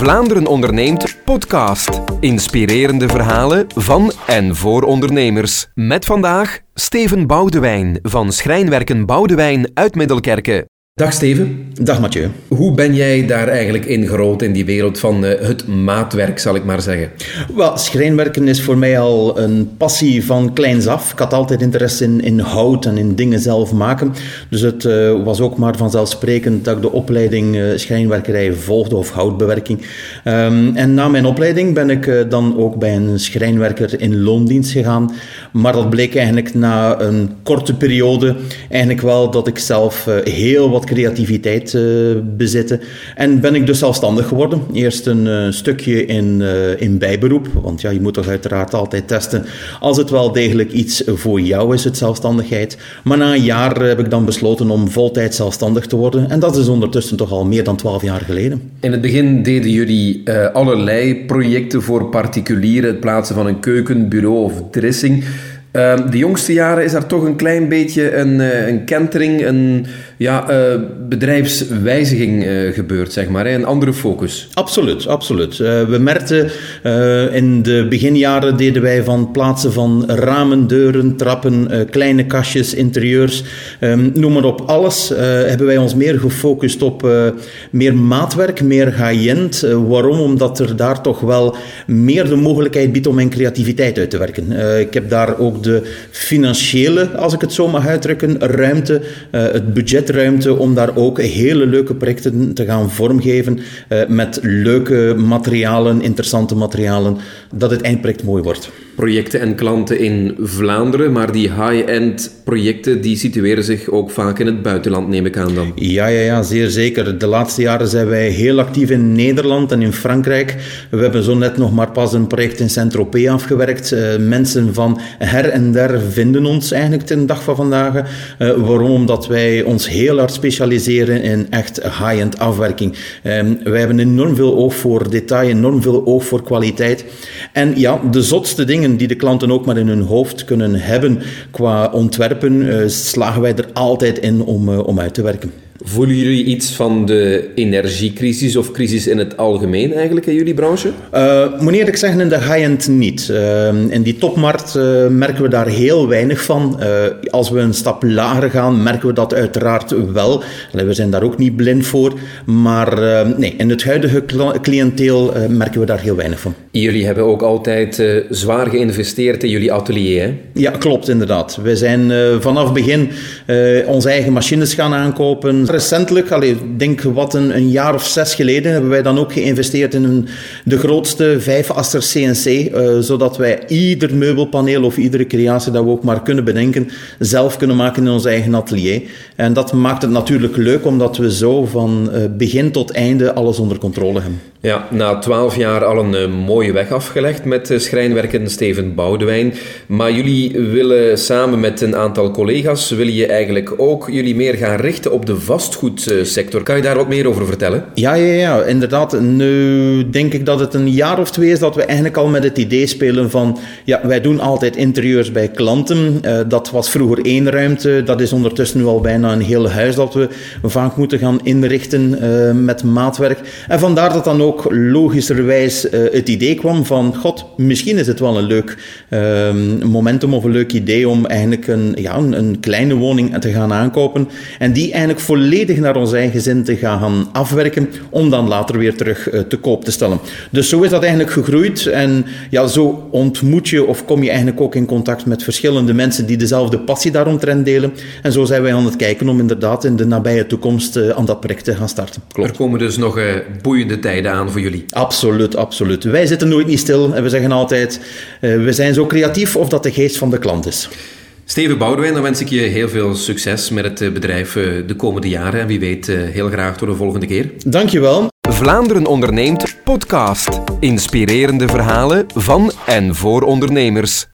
Vlaanderen onderneemt podcast. Inspirerende verhalen van en voor ondernemers. Met vandaag Steven Boudewijn van Schrijnwerken Boudewijn uit Middelkerken. Dag Steven. Dag Mathieu. Hoe ben jij daar eigenlijk ingerold in die wereld van uh, het maatwerk, zal ik maar zeggen? Wel, schrijnwerken is voor mij al een passie van kleins af. Ik had altijd interesse in, in hout en in dingen zelf maken. Dus het uh, was ook maar vanzelfsprekend dat ik de opleiding uh, schrijnwerkerij volgde of houtbewerking. Um, en na mijn opleiding ben ik dan ook bij een schrijnwerker in loondienst gegaan. Maar dat bleek eigenlijk na een korte periode eigenlijk wel dat ik zelf heel wat creativiteit uh, bezitten. En ben ik dus zelfstandig geworden. Eerst een uh, stukje in, uh, in bijberoep, want ja, je moet toch uiteraard altijd testen als het wel degelijk iets voor jou is, het zelfstandigheid. Maar na een jaar heb ik dan besloten om voltijd zelfstandig te worden. En dat is ondertussen toch al meer dan twaalf jaar geleden. In het begin deden jullie allerlei projecten voor particulieren, het plaatsen van een keuken, bureau of dressing. Ehm, de jongste jaren is daar toch een klein beetje een, een kentering, een ja, uh, bedrijfswijziging uh, gebeurd, zeg maar. Een andere focus. Absoluut, absoluut. We merkten in de beginjaren deden wij van plaatsen van ramen, deuren, trappen, kleine kastjes, interieurs, um, noem maar op. Alles hebben wij ons meer gefocust op meer maatwerk, meer high-end. waarom? Omdat er daar toch wel meer de mogelijkheid biedt om mijn creativiteit uit te werken. ik heb daar ook de financiële, als ik het zo mag uitdrukken, ruimte, het budget ruimte om daar ook hele leuke projecten te gaan vormgeven uh, met leuke materialen, interessante materialen, dat het eindproject mooi wordt. Projecten en klanten in Vlaanderen, maar die high-end projecten die situeren zich ook vaak in het buitenland, neem ik aan dan. Ja, ja, ja, zeer zeker. De laatste jaren zijn wij heel actief in Nederland en in Frankrijk. We hebben zo net nog maar pas een project in Saint-Tropez afgewerkt. Uh, mensen van her en der vinden ons eigenlijk ten dag van vandaag. Uh, waarom? Omdat wij ons heel hard specialiseren in echt high-end afwerking. Um, wij hebben enorm veel oog voor detail, enorm veel oog voor kwaliteit. En ja, de zotste dingen die de klanten ook maar in hun hoofd kunnen hebben qua ontwerpen, uh, slagen wij er altijd in om, uh, om uit te werken. Voelen jullie iets van de energiecrisis of crisis in het algemeen eigenlijk in jullie branche? Uh, moet eerlijk zeggen, in de high-end niet. Uh, in die topmarkt uh, merken we daar heel weinig van. als we een stap lager gaan, merken we dat uiteraard wel. We zijn daar ook niet blind voor. Maar nee, in het huidige cliënteel merken we daar heel weinig van. Jullie hebben ook altijd zwaar geïnvesteerd in jullie atelier, hè? Ja, klopt inderdaad. We zijn vanaf begin onze eigen machines gaan aankopen recentelijk, allee, denk wat een, een, jaar of zes geleden, hebben wij dan ook geïnvesteerd in een, de grootste vijf-aster CNC, eh, zodat wij ieder meubelpaneel of iedere creatie dat we ook maar kunnen bedenken, zelf kunnen maken in ons eigen atelier. En dat maakt het natuurlijk leuk, omdat we zo van uh, begin tot einde alles onder controle hebben. Ja, na twaalf jaar al een uh, mooie weg afgelegd met schrijnwerken Steven Boudewijn. Maar jullie willen samen met een aantal collega's, willen je eigenlijk ook jullie meer gaan richten op de vastgoedsector. Kan je daar wat meer over vertellen? Ja, ja, ja, inderdaad. Nu denk ik dat het een jaar of twee is dat we eigenlijk al met het idee spelen van, ja, wij doen altijd interieurs bij klanten. Uh, dat was vroeger één ruimte, dat is ondertussen nu al bijna een heel huis dat we vaak moeten gaan inrichten met maatwerk. En vandaar dat dan ook logischerwijs uh, het idee kwam van, god, misschien is het wel een leuk ehm, momentum of een leuk idee om eigenlijk een, ja, een, een kleine woning te gaan aankopen en die eigenlijk volledig naar ons eigen zin te gaan afwerken, om dan later weer terug uh, te koop te stellen. Dus zo is dat eigenlijk gegroeid en ja, zo ontmoet je of kom je eigenlijk ook in contact met verschillende mensen die dezelfde passie daaromtrent delen. En zo zijn wij aan het kijken om inderdaad in de nabije toekomst uh, aan dat project te gaan starten. Klopt. Er komen dus nog uh, boeiende tijden aan voor jullie. Absoluut, absoluut. Wij zitten nooit niet stil en we zeggen altijd, we zijn zo creatief of dat de geest van de klant is. Steven Boudewijn, dan wens ik je heel veel succes met het eh, bedrijf eh, de komende jaren. En wie weet, eh, heel graag tot de volgende keer. Dankjewel. Vlaanderen onderneemt podcast. Inspirerende verhalen van en voor ondernemers.